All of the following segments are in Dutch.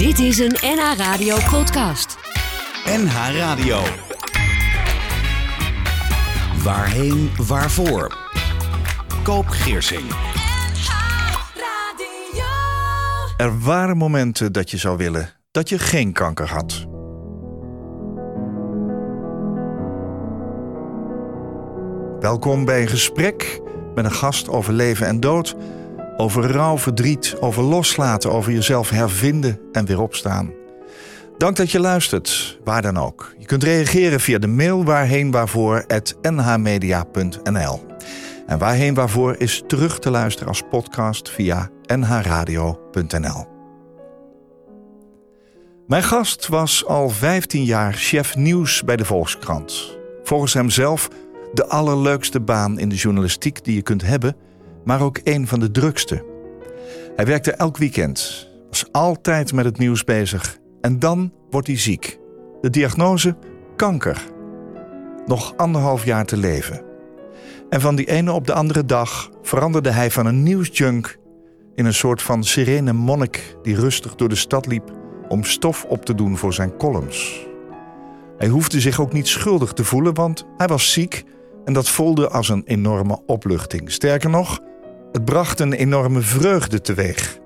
Dit is een NH Radio podcast. NH Radio. Waarheen, waarvoor? Koop Geersing. Er waren momenten dat je zou willen dat je geen kanker had. Welkom bij een gesprek met een gast over leven en dood, over rouw, verdriet, over loslaten, over jezelf hervinden en weer opstaan. Dank dat je luistert, waar dan ook. Je kunt reageren via de mail waarheen waarvoor nhmedia.nl. En waarheen waarvoor is terug te luisteren als podcast via nhradio.nl. Mijn gast was al 15 jaar chef nieuws bij de Volkskrant. Volgens hemzelf de allerleukste baan in de journalistiek die je kunt hebben, maar ook een van de drukste. Hij werkte elk weekend, was altijd met het nieuws bezig en dan wordt hij ziek. De diagnose: kanker. Nog anderhalf jaar te leven. En van die ene op de andere dag veranderde hij van een nieuwsjunk in een soort van serene monnik die rustig door de stad liep om stof op te doen voor zijn columns. Hij hoefde zich ook niet schuldig te voelen, want hij was ziek en dat voelde als een enorme opluchting. Sterker nog, het bracht een enorme vreugde teweeg.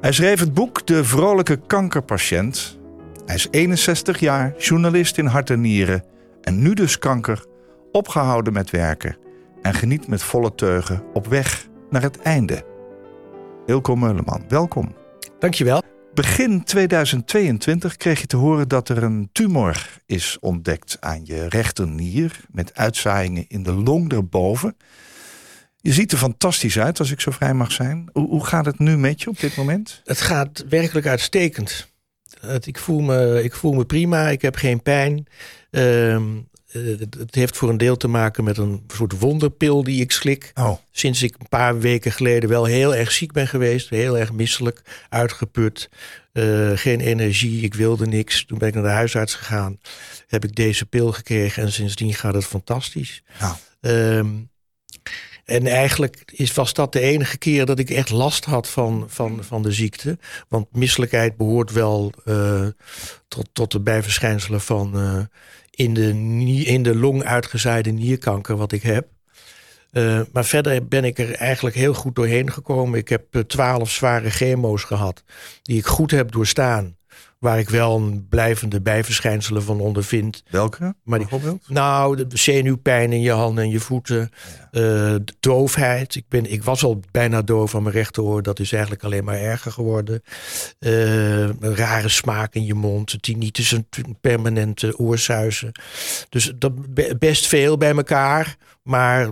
Hij schreef het boek De Vrolijke Kankerpatiënt. Hij is 61 jaar, journalist in hart en nieren en nu dus kanker, opgehouden met werken en geniet met volle teugen op weg naar het einde. Ilko Meuleman, welkom. Dankjewel. Begin 2022 kreeg je te horen dat er een tumor is ontdekt aan je rechternier met uitzaaiingen in de long erboven. Je ziet er fantastisch uit, als ik zo vrij mag zijn. Hoe, hoe gaat het nu met je op dit moment? Het gaat werkelijk uitstekend. Het, ik, voel me, ik voel me prima, ik heb geen pijn. Ehm, het, het heeft voor een deel te maken met een soort wonderpil die ik slik. Oh. Sinds ik een paar weken geleden wel heel erg ziek ben geweest. Heel erg misselijk, uitgeput. eh, geen energie, ik wilde niks. Toen ben ik naar de huisarts gegaan. Heb ik deze pil gekregen en sindsdien gaat het fantastisch. Nou, Ehm, en eigenlijk is, was dat de enige keer dat ik echt last had van, van, van de ziekte. Want misselijkheid behoort wel eh, tot, tot de bijverschijnselen van eh, in, de, in de long uitgezaaide nierkanker wat ik heb. Eh, maar verder ben ik er eigenlijk heel goed doorheen gekomen. Ik heb twaalf zware chemo's gehad, die ik goed heb doorstaan. Waar ik wel een blijvende bijverschijnselen van ondervind. welke Maar die- bijvoorbeeld? Nou, de zenuwpijn in je handen en je voeten. eh, de doofheid. Ik, ben, ik was al bijna doof aan mijn rechteroor. Dat is eigenlijk alleen maar erger geworden. Eh, een rare smaak in je mond. Tinnitus, een permanente oorsuizen. Dus dat be- best veel bij elkaar. Maar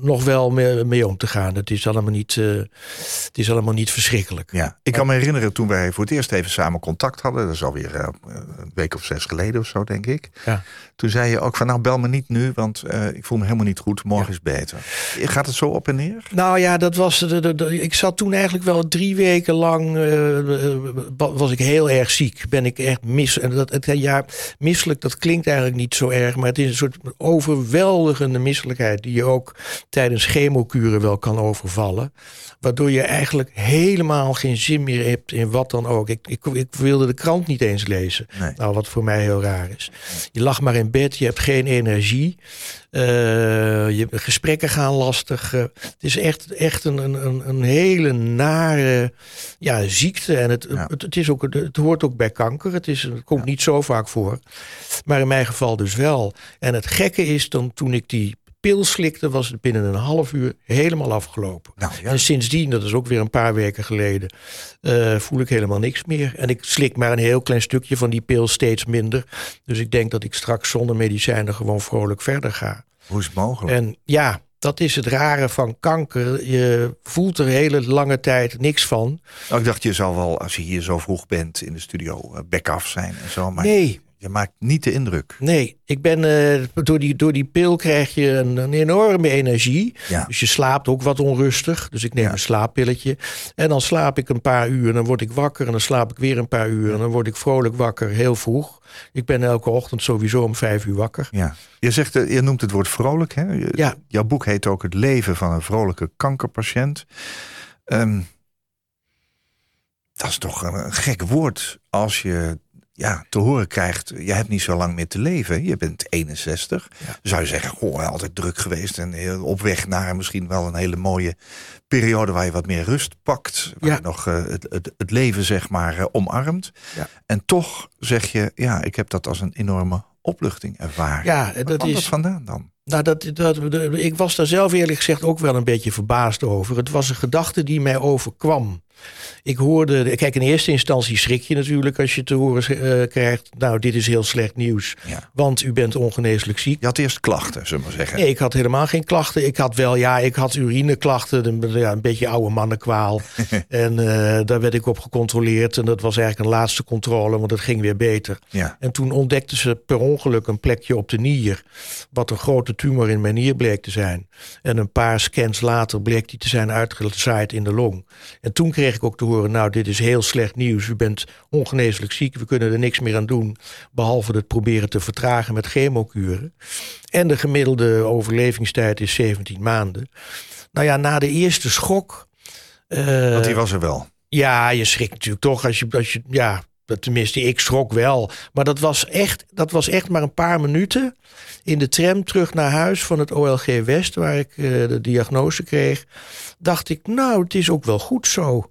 nog wel mee, mee om te gaan. Het is allemaal niet, eh, het is allemaal niet verschrikkelijk. Ja, ik kan me herinneren toen wij voor het eerst even samen contact hadden. Dat is alweer eh, een week of zes geleden of zo, denk ik. Ja. Toen zei je ook van, nou bel me niet nu, want eh, ik voel me helemaal niet goed. Morgen is beter. Gaat het zo op en neer? Nou ja, dat was. De, de, de- ik zat toen eigenlijk wel drie weken lang. was ik heel erg ziek. Ben ik echt mis. En dat, het, ja, misselijk, dat klinkt eigenlijk niet zo erg. Maar het is een soort overweldigende misselijkheid. Die je ook tijdens chemokuren wel kan overvallen. Waardoor je eigenlijk helemaal geen zin meer hebt in wat dan ook. Ik, ik, ik wilde de krant niet eens lezen. Nee. Nou, wat voor mij heel raar is. Je lag maar in bed, je hebt geen energie. Eh, je gesprekken gaan lastig. Eh, het is echt, echt een, een, een- hele nare ja, ziekte. En het, Ja. het, het, is ook, het hoort ook bij kanker. Het, is, het komt niet zo vaak voor. Maar in mijn geval dus wel. En het gekke is dan toen ik die pil slikte, was het binnen een half uur helemaal afgelopen. Nou ja, En sindsdien, dat is ook weer een paar weken geleden, eh, voel ik helemaal niks meer. En ik slik maar een heel klein stukje van die pil steeds minder. Dus ik denk dat ik straks zonder medicijnen gewoon vrolijk verder ga. hoe is het mogelijk? En ja, dat is het rare van kanker. Je voelt er hele lange tijd niks van. Nou, ik dacht, je zal wel, als je hier zo vroeg bent in de studio, eh, back af zijn en zo. Maar Nee, je maakt niet de indruk. nee. Ik ben, eh, door, die, door die pil krijg je een, een enorme energie. Ja. Dus je slaapt ook wat onrustig. Dus ik neem Ja. een slaappilletje. En dan slaap ik een paar uur. En dan word ik wakker. En dan slaap ik weer een paar uur. En dan word ik vrolijk wakker, heel vroeg. Ik ben elke ochtend sowieso om vijf uur wakker. Ja. Je, zegt, eh, je noemt het woord vrolijk. Hè? Je- Ja. Jouw boek heet ook Het leven van een vrolijke kankerpatiënt. Ehm, dat is toch een, een gek woord als je ja, te horen krijgt, je hebt niet zo lang meer te leven. Je bent 61. Ja. Zou je zeggen, goh, altijd druk geweest en heel op weg naar misschien wel een hele mooie periode waar je wat meer rust pakt. Waar Ja. je nog eh, het, het, het leven zeg maar eh, omarmt. Ja. En toch zeg je, ja, ik heb dat als een enorme opluchting ervaren. Ja, dat kwam is. vandaan dan? Nou, dat, dat, ik was daar zelf eerlijk gezegd ook wel een beetje verbaasd over. Het was een gedachte die mij overkwam. Ik hoorde, kijk, in eerste instantie schrik je natuurlijk als je te horen eh, krijgt. Nou, dit is heel slecht nieuws, Ja. want u bent ongeneeslijk ziek. Je had eerst klachten, zullen we maar zeggen. Nee, ik had helemaal geen klachten. Ik had wel, ja, ik had urineklachten, een, ja, een beetje oude mannenkwaal. en eh, daar werd ik op gecontroleerd. En dat was eigenlijk een laatste controle, want het ging weer beter. Ja. En toen ontdekten ze per ongeluk een plekje op de nier. Wat een grote tumor in mijn nier bleek te zijn. En een paar scans later bleek die te zijn uitgezaaid in de long. En toen kreeg ik ook te horen, nou dit is heel slecht nieuws. U bent ongeneeslijk ziek, we kunnen er niks meer aan doen. Behalve het proberen te vertragen met chemokuren. En de gemiddelde overlevingstijd is 17 maanden. Nou ja, na de eerste schok... eh, Want die was er wel. ja, je schrikt natuurlijk toch als je, als je ja, tenminste, ik schrok wel. Maar dat was, echt, dat was echt maar een paar minuten in de tram terug naar huis van het OLG West, waar ik eh, de diagnose kreeg. Dacht ik, nou, het is ook wel goed zo.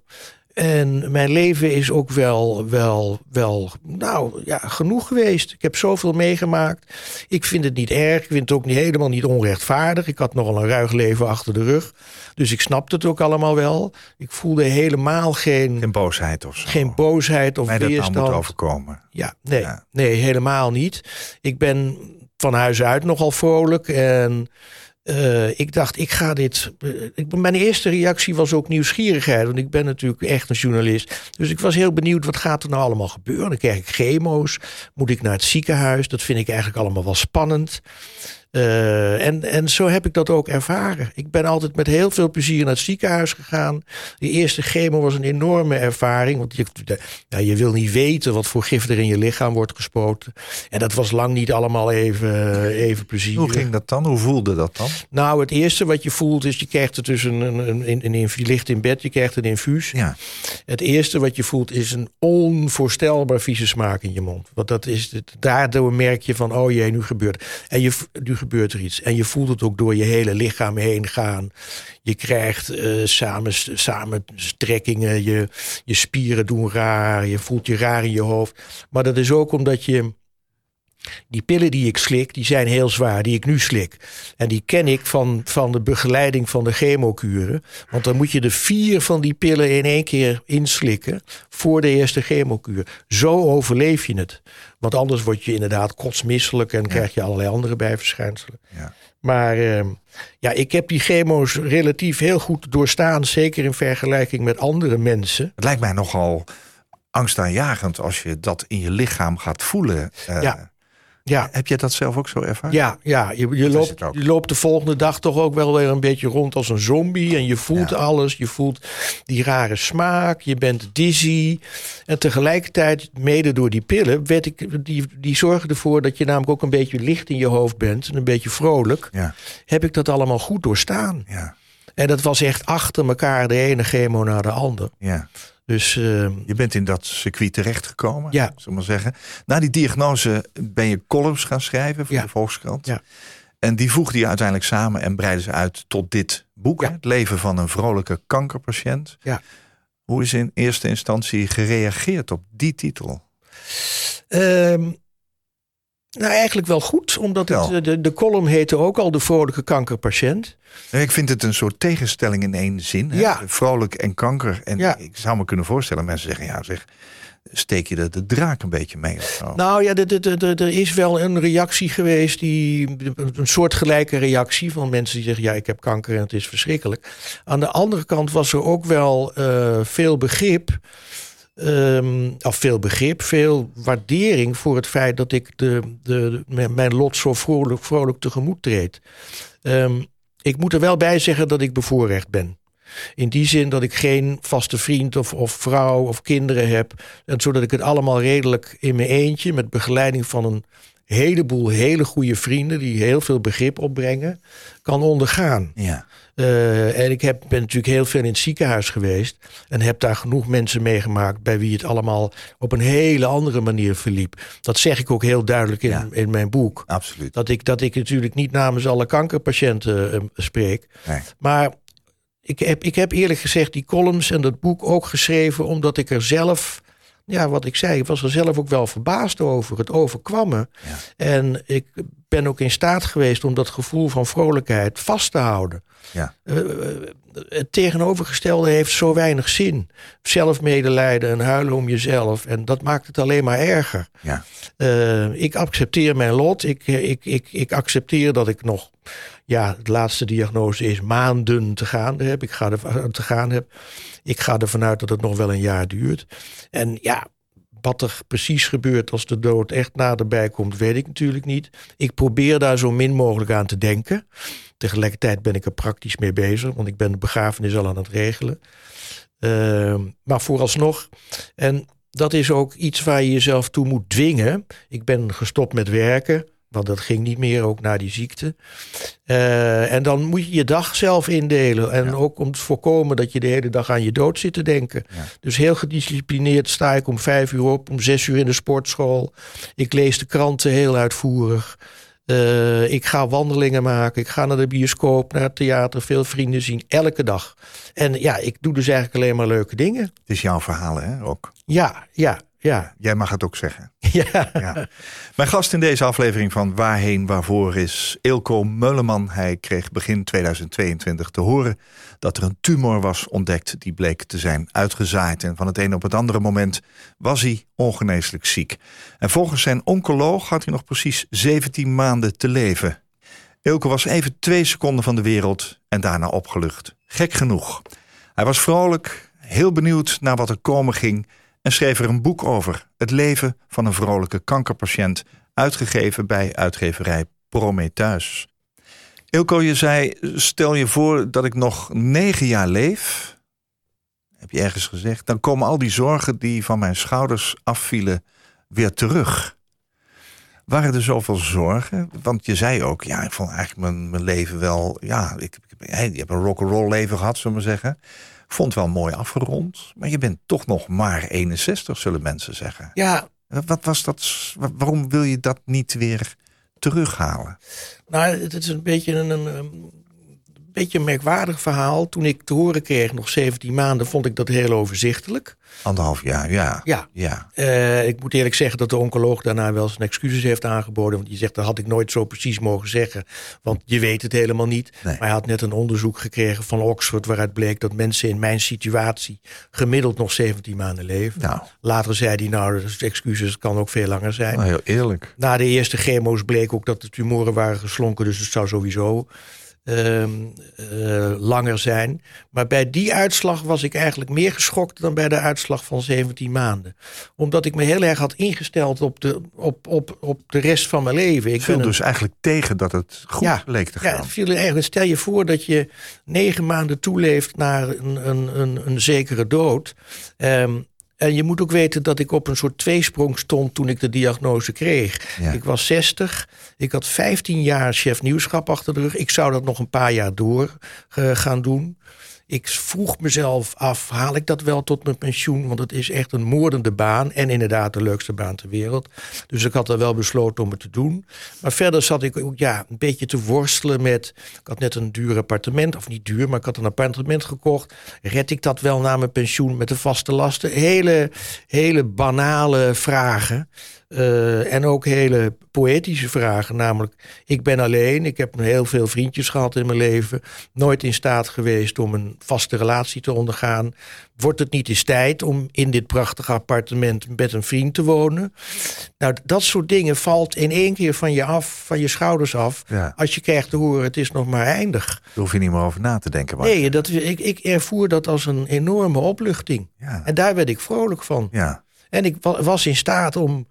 En mijn leven is ook wel, wel, wel, nou ja, genoeg geweest. Ik heb zoveel meegemaakt. Ik vind het niet erg. Ik vind het ook niet, helemaal niet onrechtvaardig. Ik had nogal een ruig leven achter de rug. Dus ik snapte het ook allemaal wel. Ik voelde helemaal geen, Geen boosheid of zo. geen boosheid of Mij dat nou moet overkomen. Ja, nee, Ja. nee, helemaal niet. Ik ben van huis uit nogal vrolijk. En eh, ik dacht, ik ga dit. eh, ik, mijn eerste reactie was ook nieuwsgierigheid. Want ik ben natuurlijk echt een journalist. Dus ik was heel benieuwd, wat gaat er nou allemaal gebeuren? Dan krijg ik chemo's. Moet ik naar het ziekenhuis? Dat vind ik eigenlijk allemaal wel spannend. Eh, en, en zo heb ik dat ook ervaren. Ik ben altijd met heel veel plezier naar het ziekenhuis gegaan. Die eerste chemo was een enorme ervaring. Want je, ja, je wil niet weten wat voor gif er in je lichaam wordt gespoten. En dat was lang niet allemaal even, even plezierig. Hoe ging dat dan? Hoe voelde dat dan? Nou, het eerste wat je voelt is, je krijgt het dus een, een, een, een, een je ligt in bed, je krijgt een infuus. Ja. Het eerste wat je voelt is een onvoorstelbaar vieze smaak in je mond. Want dat is het, daardoor merk je van, oh jee, nu gebeurt en je, nu gebeurt er iets. En je voelt het ook door je hele lichaam heen gaan. Je krijgt eh samen, samentrekkingen, je, je spieren doen raar, je voelt je raar in je hoofd. Maar dat is ook omdat je die pillen die ik slik, die zijn heel zwaar, die ik nu slik. En die ken ik van, van de begeleiding van de chemokuren. Want dan moet je de vier van die pillen in één keer inslikken voor de eerste chemokuur. Zo overleef je het. Want anders word je inderdaad kotsmisselijk en krijg je allerlei andere bijverschijnselen. Ja. Maar eh, ja, ik heb die chemo's relatief heel goed doorstaan. Zeker in vergelijking met andere mensen. Het lijkt mij nogal angstaanjagend als je dat in je lichaam gaat voelen. Eh, Ja. Ja, Heb je dat zelf ook zo ervaren? Ja, ja je, je, loopt, je loopt de volgende dag toch ook wel weer een beetje rond als een zombie. En je voelt Ja. alles. Je voelt die rare smaak. Je bent dizzy. En tegelijkertijd, mede door die pillen, werd ik, die, die zorgen ervoor dat je namelijk ook een beetje licht in je hoofd bent. En een beetje vrolijk. Ja, Heb ik dat allemaal goed doorstaan. ja, En dat was echt achter elkaar de ene chemo naar de ander. ja. Dus eh, Je bent in dat circuit terechtgekomen, Ja. we maar zeggen. Na die diagnose ben je columns gaan schrijven voor Ja. de Volkskrant. Ja. En die voegde je uiteindelijk samen en breidde ze uit tot dit boek. Ja. Het leven van een vrolijke kankerpatiënt. Ja. Hoe is in eerste instantie gereageerd op die titel? Ehm, nou, eigenlijk wel goed, omdat het, eh, de, de column heette ook al de vrolijke kankerpatiënt. Ik vind het een soort tegenstelling in één zin. Hè? Ja. Vrolijk en kanker. En Ja. ik zou me kunnen voorstellen, mensen zeggen, ja zeg, steek je er de draak een beetje mee of zo? Nou ja, de- de- de- de- er is wel een reactie geweest, die, een soortgelijke reactie van mensen die zeggen: Ja, ik heb kanker en het is verschrikkelijk. Aan de andere kant was er ook wel eh, veel begrip. Ehm, of veel begrip, veel waardering voor het feit dat ik de, de, mijn lot zo vrolijk, vrolijk tegemoet treed. Ehm, ik moet er wel bij zeggen dat ik bevoorrecht ben. In die zin dat ik geen vaste vriend of, of vrouw of kinderen heb. En zodat ik het allemaal redelijk in mijn eentje, met begeleiding van een heleboel hele goede vrienden die heel veel begrip opbrengen, kan ondergaan. Ja. Uh, en ik heb, ben natuurlijk heel veel in het ziekenhuis geweest. En heb daar genoeg mensen meegemaakt bij wie het allemaal op een hele andere manier verliep. Dat zeg ik ook heel duidelijk in, Ja. in mijn boek. Absoluut. Dat ik, dat ik natuurlijk niet namens alle kankerpatiënten eh, spreek. Nee. Maar ik heb, ik heb eerlijk gezegd die columns en dat boek ook geschreven omdat ik er zelf, ja, wat ik zei, ik was er zelf ook wel verbaasd over. Het overkwam me. Ja. En ik ben ook in staat geweest om dat gevoel van vrolijkheid vast te houden. Ja. Eh, eh, het tegenovergestelde heeft zo weinig zin. Zelfmedelijden en huilen om jezelf. En dat maakt het alleen maar erger. Ja. Eh, ik accepteer mijn lot. Ik, ik, ik, ik accepteer dat ik nog. Ja, de laatste diagnose is maanden te gaan heb. Ik ga er te gaan heb. Ik ga ervan uit dat het nog wel een jaar duurt. En ja, wat er precies gebeurt als de dood echt naderbij komt, weet ik natuurlijk niet. Ik probeer daar zo min mogelijk aan te denken. Tegelijkertijd ben ik er praktisch mee bezig, want ik ben de begrafenis al aan het regelen. Ehm, maar vooralsnog, en dat is ook iets waar je jezelf toe moet dwingen. Ik ben gestopt met werken, want dat ging niet meer, ook na die ziekte. Eh, en dan moet je je dag zelf indelen. En ook om te voorkomen dat je de hele dag aan je dood zit te denken. Dus heel gedisciplineerd sta ik om vijf uur op, om zes uur in de sportschool. Ik lees de kranten heel uitvoerig. Eh, ik ga wandelingen maken. Ik ga naar de bioscoop, naar het theater, veel vrienden zien. Elke dag. En ja, ik doe dus eigenlijk alleen maar leuke dingen. Het is jouw verhaal, hè, ook. Ja, ja, ja. Jij mag het ook zeggen. ja. Ja. Mijn gast in deze aflevering van Waarheen Waarvoor is Ilko Meuleman. Hij kreeg begin 2022 te horen dat er een tumor was ontdekt die bleek te zijn uitgezaaid. En van het een op het andere moment was hij ongeneeslijk ziek. En volgens zijn oncoloog had hij nog precies 17 maanden te leven. Ilko was even twee seconden van de wereld en daarna opgelucht. Gek genoeg. Hij was vrolijk, heel benieuwd naar wat er komen ging en schreef er een boek over. Het leven van een vrolijke kankerpatiënt, uitgegeven bij uitgeverij Prometheus. Ilko, je zei, stel je voor dat ik nog negen jaar leef, heb je ergens gezegd, dan komen al die zorgen die van mijn schouders afvielen weer terug. Waren er zoveel zorgen? Want je zei ook, ja, ik vond eigenlijk mijn, mijn leven wel, ja, ik, ik, je hebt een rock'n'roll leven gehad, zullen we maar zeggen. Vond wel mooi afgerond, maar je bent toch nog maar 61, zullen mensen zeggen. ja, Wat was dat? wa- Waarom wil je dat niet weer terughalen? nou, het is een beetje een, een beetje een merkwaardig verhaal. Toen ik te horen kreeg, nog 17 maanden, vond ik dat heel overzichtelijk. Anderhalf jaar, ja. Ja. Ja, Eh, ik moet eerlijk zeggen dat de oncoloog daarna wel zijn excuses heeft aangeboden. Want die zegt dat had ik nooit zo precies mogen zeggen. Want je weet het helemaal niet. Nee. Maar hij had net een onderzoek gekregen van Oxford. waaruit bleek dat mensen in mijn situatie gemiddeld nog 17 maanden leven. Nou. Later zei hij, nou, de excuses kan ook veel langer zijn. nou, heel eerlijk. Na de eerste chemo's bleek ook dat de tumoren waren geslonken. Dus het zou sowieso ehm, eh, langer zijn. Maar bij die uitslag was ik eigenlijk meer geschokt dan bij de uitslag van 17 maanden. Omdat ik me heel erg had ingesteld op de, op, op, op de rest van mijn leven. Ik viel een- dus eigenlijk tegen dat het goed Ja, leek te ja, gaan. het viel eigenlijk. Stel je voor dat je negen maanden toeleeft naar een, een, een, een zekere dood. Ehm, en je moet ook weten dat ik op een soort tweesprong stond toen ik de diagnose kreeg. Ja. Ik was 60, ik had 15 jaar chef nieuwschap achter de rug. Ik zou dat nog een paar jaar door eh, gaan doen. Ik vroeg mezelf af, haal ik dat wel tot mijn pensioen? Want het is echt een moordende baan. En inderdaad de leukste baan ter wereld. Dus ik had er wel besloten om het te doen. Maar verder zat ik ook ja, een beetje te worstelen met... Ik had net een duur appartement, of niet duur, maar ik had een appartement gekocht. Red ik dat wel na mijn pensioen met de vaste lasten? Hele, hele banale vragen. Eh, en ook hele poëtische vragen. Namelijk, ik ben alleen. Ik heb heel veel vriendjes gehad in mijn leven. Nooit in staat geweest om een vaste relatie te ondergaan. Wordt het niet eens tijd om in dit prachtige appartement met een vriend te wonen? Nou, dat soort dingen valt in één keer van je af, van je schouders af. Ja. Als je krijgt te horen, het is nog maar eindig. Daar hoef je niet meer over na te denken. maar- Nee, dat, ik, ik ervoer dat als een enorme opluchting. Ja. En daar werd ik vrolijk van. Ja. En ik wa- was in staat om,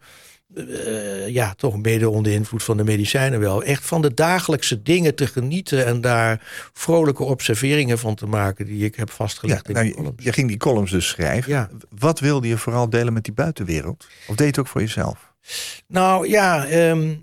eh, ja, toch een beetje onder invloed van de medicijnen wel, echt van de dagelijkse dingen te genieten en daar vrolijke observeringen van te maken die ik heb Ja, vastgelegd nou, in je, de columns. je ging die columns dus schrijven. Ja. Wat wilde je vooral delen met die buitenwereld? Of deed je het ook voor jezelf? Nou ja, ehm,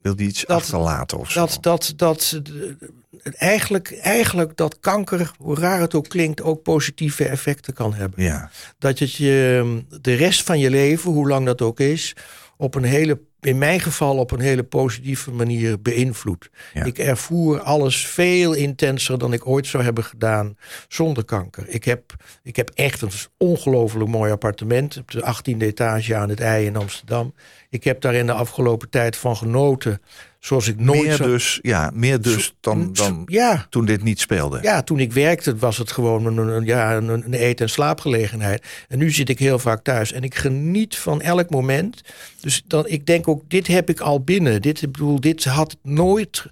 Wil die iets Dat- achterlaten of zo? Dat, dat, dat, eh, eigenlijk, eigenlijk dat kanker, hoe raar het ook klinkt, ook positieve effecten kan hebben. Ja, Dat het je ehm, de rest van je leven, hoe lang dat ook is, op een hele, in mijn geval op een hele positieve manier beïnvloedt. Ja. Ik ervoer alles veel intenser dan ik ooit zou hebben gedaan zonder kanker. Ik heb, ik heb echt een ongelooflijk mooi appartement op de 18e etage aan het IJ in Amsterdam. Ik heb daar in de afgelopen tijd van genoten, zoals ik nooit meer dus, ja, meer dus dan, dan Ja, toen dit niet speelde. ja, toen ik werkte was het gewoon een, een, ja, een, een eten- en slaapgelegenheid. En nu zit ik heel vaak thuis en ik geniet van elk moment. Dus dan, ik denk ook, dit heb ik al binnen. Dit, ik bedoel, dit had nooit,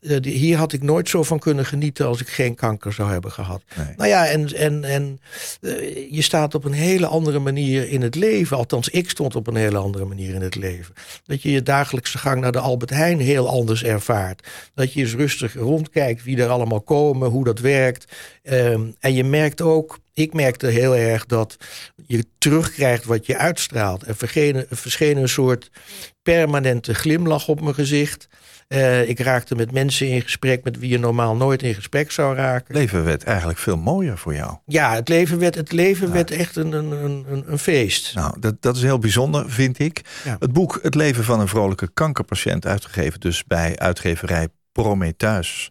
eh, hier had ik nooit zo van kunnen genieten als ik geen kanker zou hebben gehad. Nee. Nou ja, en, en, en eh, je staat op een hele andere manier in het leven. Althans, ik stond op een hele andere manier in het leven. Dat je je dagelijkse gang naar de Albert Heijn heel anders ervaart. Dat je eens rustig rondkijkt wie er allemaal komen, hoe dat werkt. Ehm, en je merkt ook, ik merkte heel erg dat je terugkrijgt wat je uitstraalt. Er verscheen, er verscheen een soort permanente glimlach op mijn gezicht. Eh, ik raakte met mensen in gesprek met wie je normaal nooit in gesprek zou raken. Het leven werd eigenlijk veel mooier voor jou. Ja, het leven werd, het leven werd echt een, een, een, een- een feest. Nou, dat, dat is heel bijzonder, vind ik. Ja. Het boek Het leven van een vrolijke kankerpatiënt, uitgegeven dus bij uitgeverij Prometheus,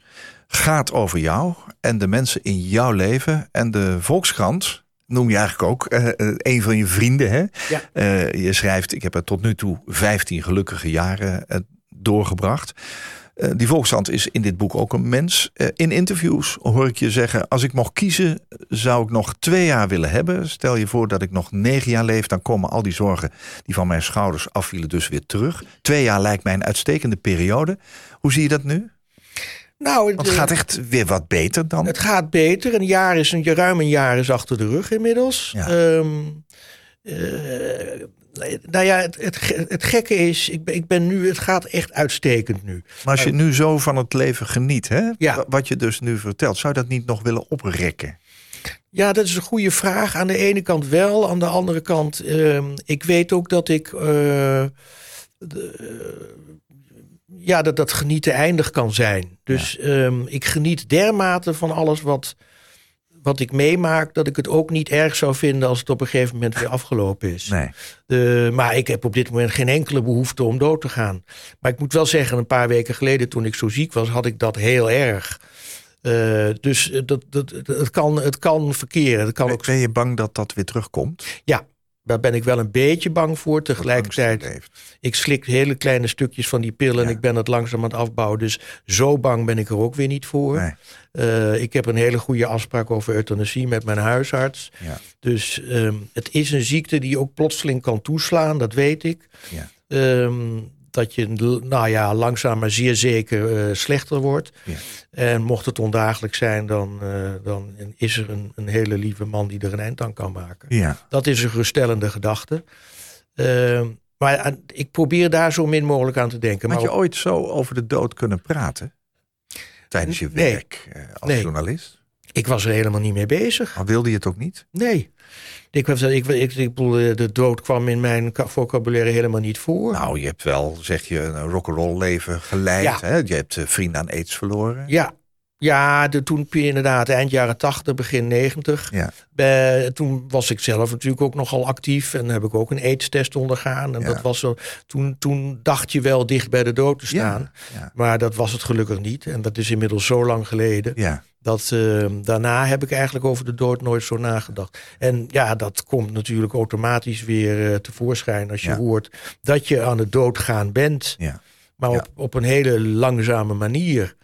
gaat over jou en de mensen in jouw leven. En de Volkskrant noem je eigenlijk ook eh, eh, een van je vrienden. Hè? Ja. Eh, je schrijft, ik heb er tot nu toe 15 gelukkige jaren doorgebracht. Die Volkskrant is in dit boek ook een mens. In interviews hoor ik je zeggen: als ik mocht kiezen, zou ik nog twee jaar willen hebben. Stel je voor dat ik nog negen jaar leef, dan komen al die zorgen die van mijn schouders afvielen dus weer terug. Twee jaar lijkt mij een uitstekende periode. Hoe zie je dat nu? Nou, Want het de- gaat echt weer wat beter dan. het gaat beter. Een jaar is een ruim een jaar is achter de rug inmiddels. Ja. Ehm, eh, nou ja, het, het, ge- het gekke is, ik ben, ik ben nu, het gaat echt uitstekend nu. Maar als je nu zo van het leven geniet, hè, Ja. wat je dus nu vertelt, zou je dat niet nog willen oprekken? Ja, dat is een goede vraag. Aan de ene kant wel, aan de andere kant, ehm, ik weet ook dat ik. eh, de- ja, dat dat genieten eindig kan zijn. Dus ehm, ik geniet dermate van alles wat, wat ik meemaak, dat ik het ook niet erg zou vinden als het op een gegeven moment weer afgelopen is. Nee. Maar ik heb op dit moment geen enkele behoefte om dood te gaan. Maar ik moet wel zeggen, een paar weken geleden toen ik zo ziek was, had ik dat heel erg. Eh, dus eh, dat, dat, dat- het, kan, het kan verkeren. Het kan ook, Ben je bang dat dat weer terugkomt? ja, daar ben ik wel een beetje bang voor. Tegelijkertijd, ik slik hele kleine stukjes van die pillen en Ja. ik ben het langzaam aan het afbouwen. Dus zo bang ben ik er ook weer niet voor. Nee. Eh, ik heb een hele goede afspraak over euthanasie met mijn huisarts. Ja. Dus ehm, het is een ziekte die ook plotseling kan toeslaan, dat weet ik. Ja. Ehm, dat je nou ja, langzaam maar zeer zeker eh, slechter wordt. Ja. En mocht het ondagelijk zijn, dan, eh, dan is er een, een hele lieve man die er een eind aan kan maken. Ja. Dat is een geruststellende gedachte. Ehm, maar aan- ik probeer daar zo min mogelijk aan te denken. Had Maar je ooit zo over de dood kunnen praten? Tijdens je werk eh, als Nee. journalist? ik was er helemaal niet mee bezig. Maar wilde je het ook niet? Nee. Ik, was, ik, ik, ik bedoel, de dood kwam in mijn vocabulaire helemaal niet voor. Nou, je hebt wel, zeg je, een rock'n'roll leven geleid. Ja. Hè? Je hebt eh, vrienden aan aids verloren. Ja, ja de, toen inderdaad eind jaren 80, begin 90. Ja. Toen was ik zelf natuurlijk ook nogal actief en heb ik ook een AIDS-test ondergaan. En Ja. dat was zo, toen, toen dacht je wel dicht bij de dood te staan. Ja. Maar dat was het gelukkig niet. En dat is inmiddels zo lang geleden. Dat eh, daarna heb ik eigenlijk over de dood nooit zo nagedacht. En ja, dat komt natuurlijk automatisch weer eh, tevoorschijn als je hoort dat je aan het doodgaan bent. ja. Maar op, op een hele langzame manier.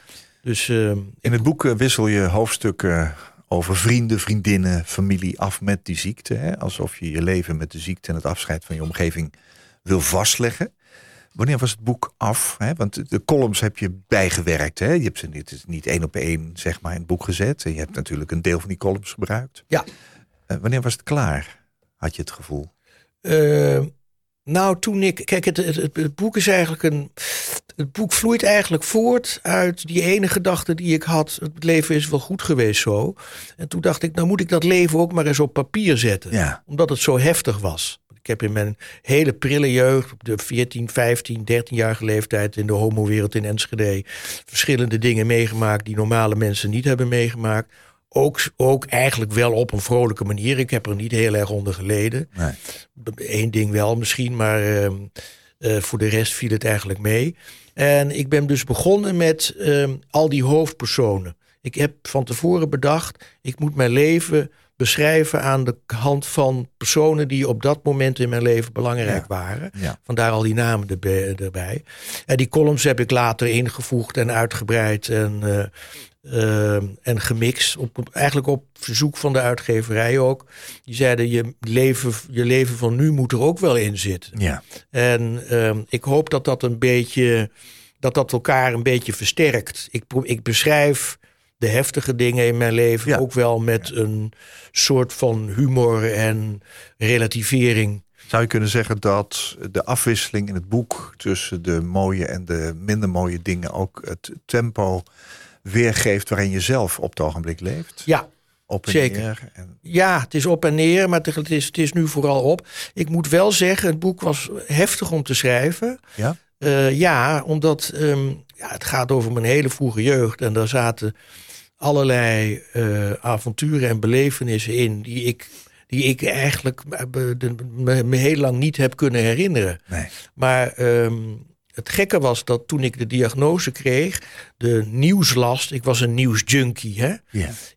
Dus eh, In het boek eh, wissel je hoofdstukken over vrienden, vriendinnen, familie af met die ziekte. Hè? Alsof je je leven met de ziekte en het afscheid van je omgeving wil vastleggen. Wanneer was het boek af? Hè? Want de columns heb je bijgewerkt. Hè? Je hebt ze niet, niet één op één zeg maar, in het boek gezet. En je hebt natuurlijk een deel van die columns gebruikt. Ja. Eh, wanneer was het klaar? Had je het gevoel? Eh, nou, toen ik. Kijk, het, het, boek is eigenlijk een. Het boek vloeit eigenlijk voort uit die ene gedachte die ik had. Het leven is wel goed geweest zo. En toen dacht ik, nou moet ik dat leven ook maar eens op papier zetten. Ja. Omdat het zo heftig was. Ik Ik heb in mijn hele prille jeugd, op de 14, 15, 13-jarige leeftijd in de homowereld in Enschede, verschillende dingen meegemaakt die normale mensen niet hebben meegemaakt. Ook, ook eigenlijk wel op een vrolijke manier. Ik heb er niet heel erg onder geleden. Nee. Eén ding wel misschien, maar ehm, eh, voor de rest viel het eigenlijk mee. En ik ben dus begonnen met ehm, al die hoofdpersonen. Ik heb van tevoren bedacht, ik moet mijn leven beschrijven aan de hand van personen die op dat moment in mijn leven belangrijk Ja. waren. Ja. Vandaar al die namen erbij. erbij. En die columns heb ik later ingevoegd en uitgebreid en, eh, eh, en gemixt. Op, op- eigenlijk op verzoek van de uitgeverij ook. Die zeiden, je leven, je leven van nu moet er ook wel in zitten. Ja. En ehm, ik hoop dat dat een beetje, dat dat elkaar een beetje versterkt. Ik, ik beschrijf de heftige dingen in mijn leven Ja. ook wel met een soort van humor en relativering. Zou je kunnen zeggen dat de afwisseling in het boek tussen de mooie en de minder mooie dingen ook het tempo weergeeft waarin je zelf op het ogenblik leeft? Ja, Op en zeker. neer en ja, het is op en neer, maar het is, het is nu vooral op. Ik moet wel zeggen, het boek was heftig om te schrijven. ja? Eh, ja, omdat ehm, ja, het gaat over mijn hele vroege jeugd. En daar zaten allerlei eh, avonturen en belevenissen in die ik, die ik eigenlijk eh, me heel lang niet heb kunnen herinneren. Nee. Maar ehm, het gekke was dat toen ik de diagnose kreeg, de nieuwslast, ik was een nieuwsjunkie, hè,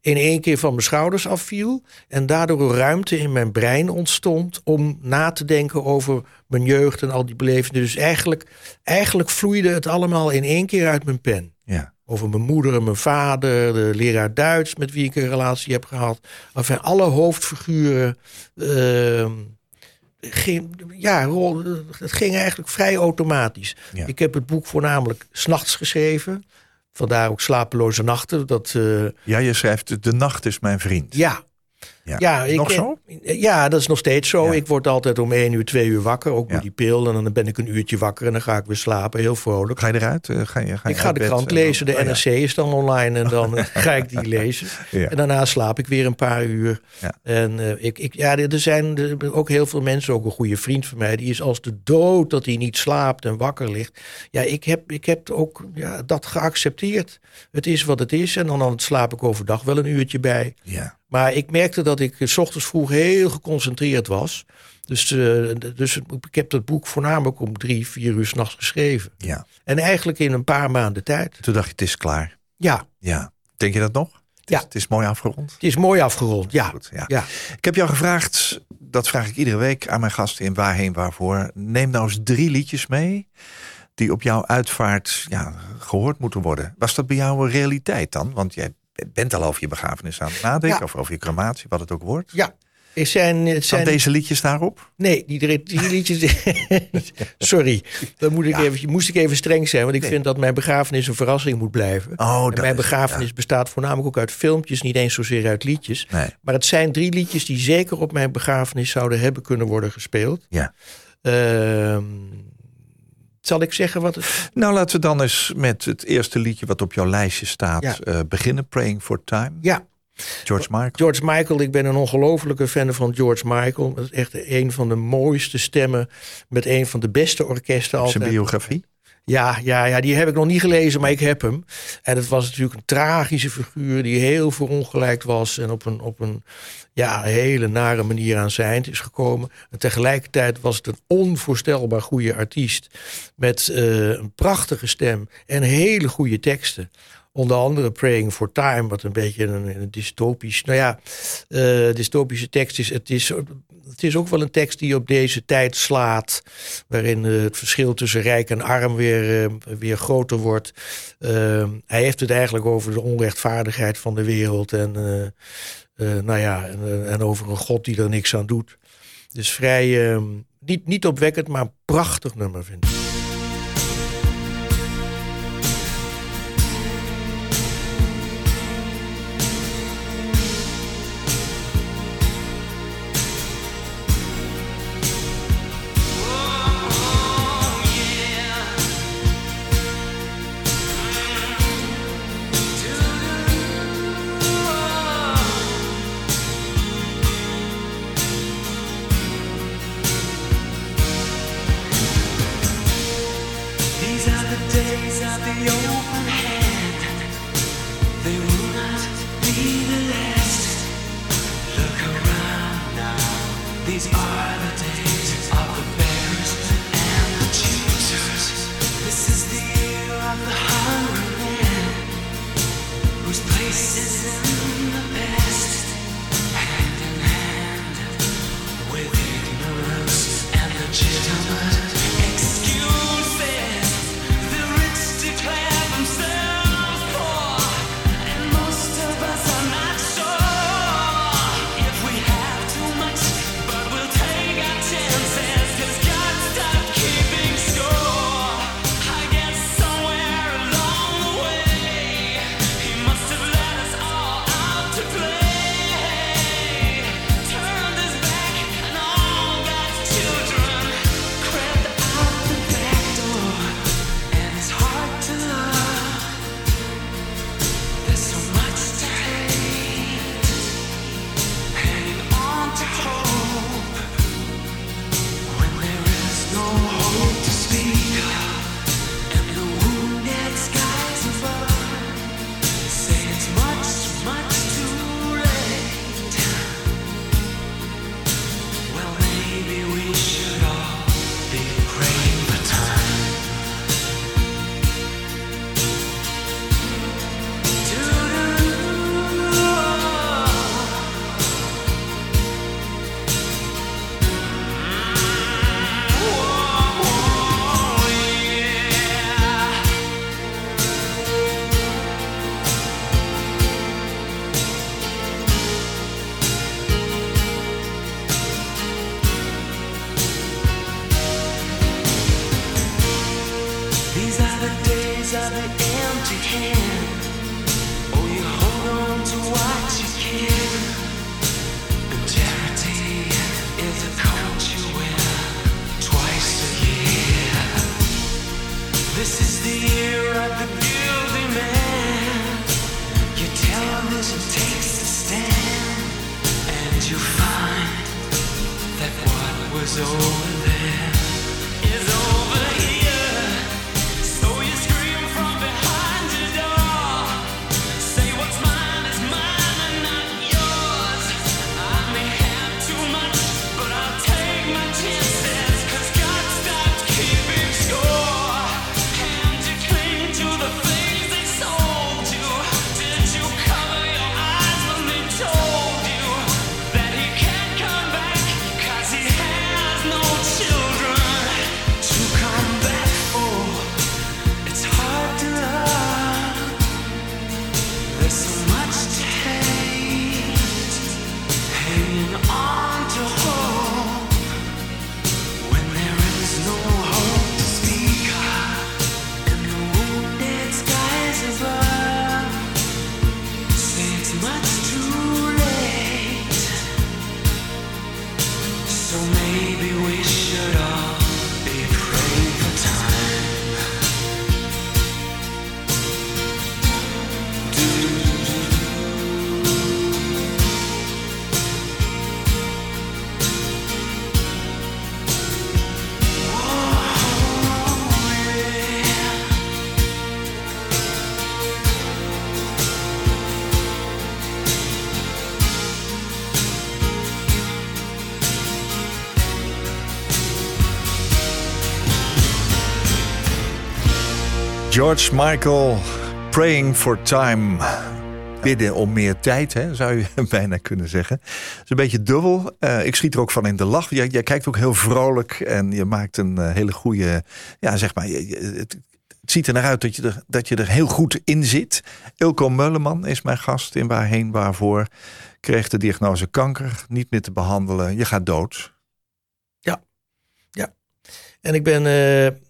in één keer van mijn schouders afviel. En daardoor een ruimte in mijn brein ontstond om na te denken over mijn jeugd en al die belevenissen. Dus eigenlijk, eigenlijk vloeide het allemaal in één keer uit mijn pen. Over mijn moeder en mijn vader, de leraar Duits met wie ik een relatie heb gehad. Enfin, alle hoofdfiguren. ehm, ging, ja, rol- het ging eigenlijk vrij automatisch. Ja. Ik heb het boek voornamelijk s'nachts geschreven. Vandaar ook slapeloze nachten. Dat, eh, ja, je schrijft de nacht is mijn vriend. ja, Ja. ja, ik, Nog zo? Ja, dat is nog steeds zo. Ja. Ik word altijd om één uur, twee uur wakker. Ook Ja. met die pil. En dan ben ik een uurtje wakker en dan ga ik weer slapen. Heel vrolijk. Ga je eruit? Eh, Ga je, ga je Ik ga de krant lezen. De Oh. NRC is dan online. En dan ga ik die lezen. En daarna slaap ik weer een paar uur. En eh, ik, ik, ja, er zijn ook heel veel mensen. Ook een goede vriend van mij. Die is als de dood dat hij niet slaapt en wakker ligt. Ja, ik heb, ik heb ook ja, dat geaccepteerd. Het is wat het is. En dan, dan slaap ik overdag wel een uurtje bij. Ja. Maar ik merkte dat ik eh, 's ochtends vroeg heel geconcentreerd was. Dus, eh, dus ik heb dat boek voornamelijk om drie, vier uur s'nachts geschreven. ja. En eigenlijk in een paar maanden tijd. Toen dacht je, het is klaar. Ja, Ja. Denk je dat nog? Het Ja. Is, het is mooi afgerond. het is mooi afgerond. Ja, Goed, ja. ja. Ik heb jou gevraagd, dat vraag ik iedere week aan mijn gasten in Waarheen Waarvoor. Neem nou eens drie liedjes mee die op jouw uitvaart ja, gehoord moeten worden. Was dat bij jou een realiteit dan? Want jij bent al over je begrafenis aan het nadenken, Ja. of over je crematie, wat het ook wordt. ja. Zijn, Staan zijn, deze liedjes daarop? nee, die, die liedjes. Sorry, dan moet ik Ja. even, moest ik even streng zijn. Want ik Nee. vind dat mijn begrafenis een verrassing moet blijven. Oh, En mijn is- begrafenis bestaat voornamelijk ook uit filmpjes, niet eens zozeer uit liedjes. Nee. Maar het zijn drie liedjes die zeker op mijn begrafenis zouden hebben kunnen worden gespeeld. Ja. Ehm, zal ik zeggen wat het... Nou, laten we dan eens met het eerste liedje wat op jouw lijstje staat Ja. eh, beginnen. Praying for Time. Ja, George Michael. George Michael. Ik ben een ongelofelijke fan van George Michael. Dat is echt een van de mooiste stemmen met een van de beste orkesten Zijn altijd. biografie. Ja, ja, ja, die heb ik nog niet gelezen, maar ik heb hem. En het was natuurlijk een tragische figuur die heel verongelijkt was en op een, op een ja, hele nare manier aan zijn eind is gekomen. En tegelijkertijd was het een onvoorstelbaar goede artiest met eh, een prachtige stem en hele goede teksten. Onder andere Praying for Time, wat een beetje een, een dystopisch, nou ja, eh, dystopische tekst is. Het, is. het is ook wel een tekst die op deze tijd slaat, waarin eh, het verschil tussen rijk en arm weer, eh, weer groter wordt. Eh, hij heeft het eigenlijk over de onrechtvaardigheid van de wereld en, nou ja, en, en over een God die er niks aan doet. Dus vrij, eh, niet, niet opwekkend, maar een prachtig nummer vind ik. was over. George Michael, Praying for Time. Bidden om meer tijd, hè, zou je bijna kunnen zeggen. Het is een beetje dubbel. Uh, ik schiet er ook van in de lach. Jij, jij kijkt ook heel vrolijk en je maakt een uh, hele goede... Ja, zeg maar, je, het, het, ziet er naar uit dat je er, dat je er heel goed in zit. Ilko Meuleman is mijn gast in Waarheen Waarvoor. Kreeg de diagnose kanker, niet meer te behandelen. Je gaat dood. Ja, ja. En ik ben...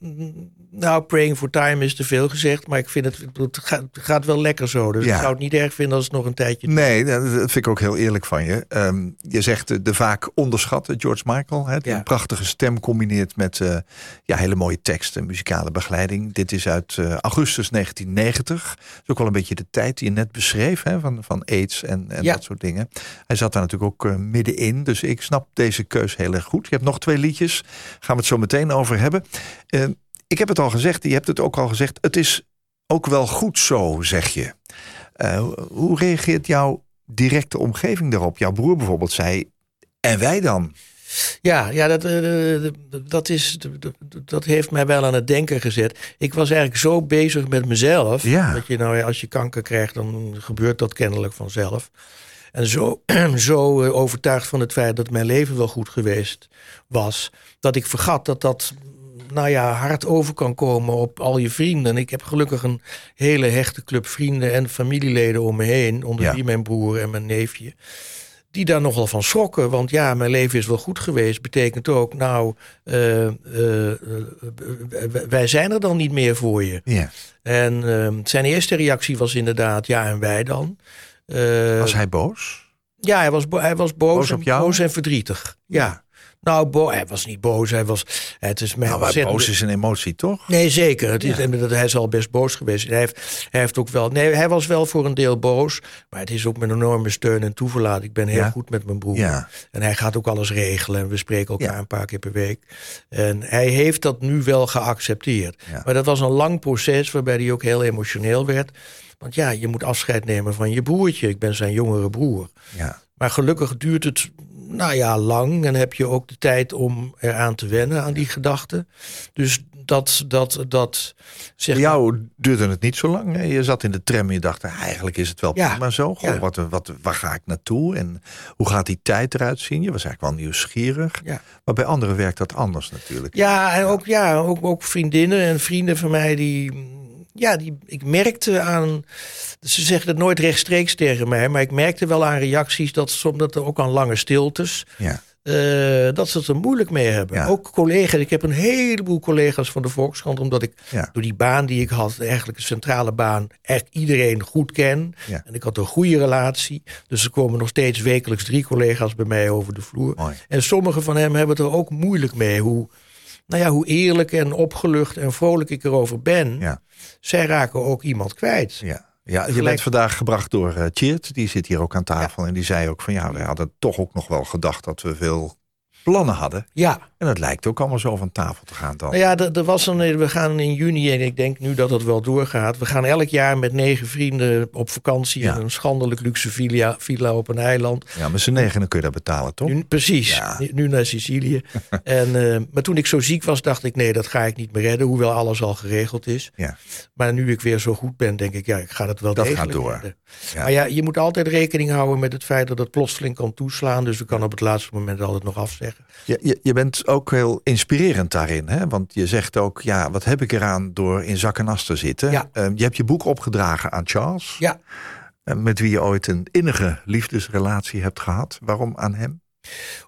Uh nou, praying for time is te veel gezegd, maar ik vind het, het gaat, gaat wel lekker zo. Dus ik zou het niet erg vinden als het nog een tijdje. Nee, dat vind ik ook heel eerlijk van je. Um, je zegt de vaak onderschatte George Michael, hè, die een prachtige stem combineert met uh, ja, hele mooie teksten, muzikale begeleiding. Dit is uit uh, augustus 1990. Dat is ook wel een beetje de tijd die je net beschreef hè, van, van AIDS en, en dat soort dingen. Hij zat daar natuurlijk ook uh, middenin, dus ik snap deze keus heel erg goed. Je hebt nog twee liedjes, gaan we het zo meteen over hebben. Ik heb het al gezegd, je hebt het ook al gezegd. Het is ook wel goed zo, zeg je. Uh, hoe reageert jouw directe omgeving daarop? Jouw broer bijvoorbeeld zei, en wij dan? Ja, ja dat, uh, dat, is, dat heeft mij wel aan het denken gezet. Ik was eigenlijk zo bezig met mezelf. Ja. Dat je nou, als je kanker krijgt, dan gebeurt dat kennelijk vanzelf. En zo, zo overtuigd van het feit dat mijn leven wel goed geweest was. Dat ik vergat dat dat nou ja, hard over kan komen op al je vrienden. Ik heb gelukkig een hele hechte club vrienden en familieleden om me heen. Onder wie mijn broer en mijn neefje. Die daar nogal van schrokken. Want ja, mijn leven is wel goed geweest. Betekent ook, nou, uh, uh, wij zijn er dan niet meer voor je. Ja. En ehm, zijn eerste reactie was inderdaad, ja, en wij dan. was hij boos? Ja, hij was, hij was boos, boos, en, boos en verdrietig. Ja. Nou, hij was niet boos. Hij was. Het is nou, maar boos is een emotie, toch? Nee, zeker. Het is, ja. Hij is al best boos geweest. Hij heeft, hij heeft ook wel. Nee, hij was wel voor een deel boos. Maar het is ook met enorme steun en toeverlaat. Ik ben heel ja. goed met mijn broer. Ja. En hij gaat ook alles regelen. En we spreken elkaar een paar keer per week. En hij heeft dat nu wel geaccepteerd. Maar dat was een lang proces waarbij hij ook heel emotioneel werd. Want ja, je moet afscheid nemen van je broertje. Ik ben zijn jongere broer. Ja. Maar gelukkig duurt het nou ja, lang. En heb je ook de tijd om eraan te wennen aan die gedachten. Dus dat, dat, dat zeg Voor jou duurde het niet zo lang. Hè? Je zat in de tram en je dacht, eigenlijk is het wel ja, prima zo. Goh, ja. wat, wat, waar ga ik naartoe? En hoe gaat die tijd eruit zien? Je was eigenlijk wel nieuwsgierig. Ja. Maar bij anderen werkt dat anders natuurlijk. Ja, en ook, ja, ook, ook vriendinnen en vrienden van mij die ja, die, ik merkte aan. Ze zeggen het nooit rechtstreeks tegen mij, maar ik merkte wel aan reacties dat soms dat er ook aan lange stiltes. Ja. Uh, dat ze het er moeilijk mee hebben. Ja. Ook collega's. Ik heb een heleboel collega's van de Volkskrant, omdat ik ja. door die baan die ik had, eigenlijk een centrale baan, echt iedereen goed ken. Ja. En ik had een goede relatie. Dus er komen nog steeds wekelijks drie collega's bij mij over de vloer. Mooi. En sommige van hen hebben het er ook moeilijk mee. Hoe, nou ja, hoe eerlijk en opgelucht en vrolijk ik erover ben. Ja. Zij raken ook iemand kwijt. Ja. Ja, je bent vandaag gebracht door uh, Tjeerd. Die zit hier ook aan tafel. Ja. En die zei ook van ja, we hadden toch ook nog wel gedacht dat we veel plannen hadden. Ja, En dat lijkt ook allemaal zo van tafel te gaan dan. Nou ja, er, er was een, we gaan in juni en ik denk nu dat het wel doorgaat. We gaan elk jaar met negen vrienden op vakantie Ja. in een schandelijk luxe villa, villa op een eiland. Ja, met z'n negenen kun je dat betalen, toch? Nu, precies, Ja. nu, naar Sicilië. en, eh, maar toen ik zo ziek was, dacht ik nee, dat ga ik niet meer redden. Hoewel alles al geregeld is. Ja. Maar nu ik weer zo goed ben, denk ik, ja, ik ga het wel Dat degelijk gaat door. Ja. Maar ja, je moet altijd rekening houden met het feit dat het plotseling kan toeslaan. Dus we kan op het laatste moment altijd nog afzeggen. Je, je, je bent ook heel inspirerend daarin, hè? Want je zegt ook, ja, wat heb ik eraan door in zak en as te zitten? Ja. Eh, je hebt je boek opgedragen aan Charles, Ja, eh, met wie je ooit een innige liefdesrelatie hebt gehad. Waarom aan hem?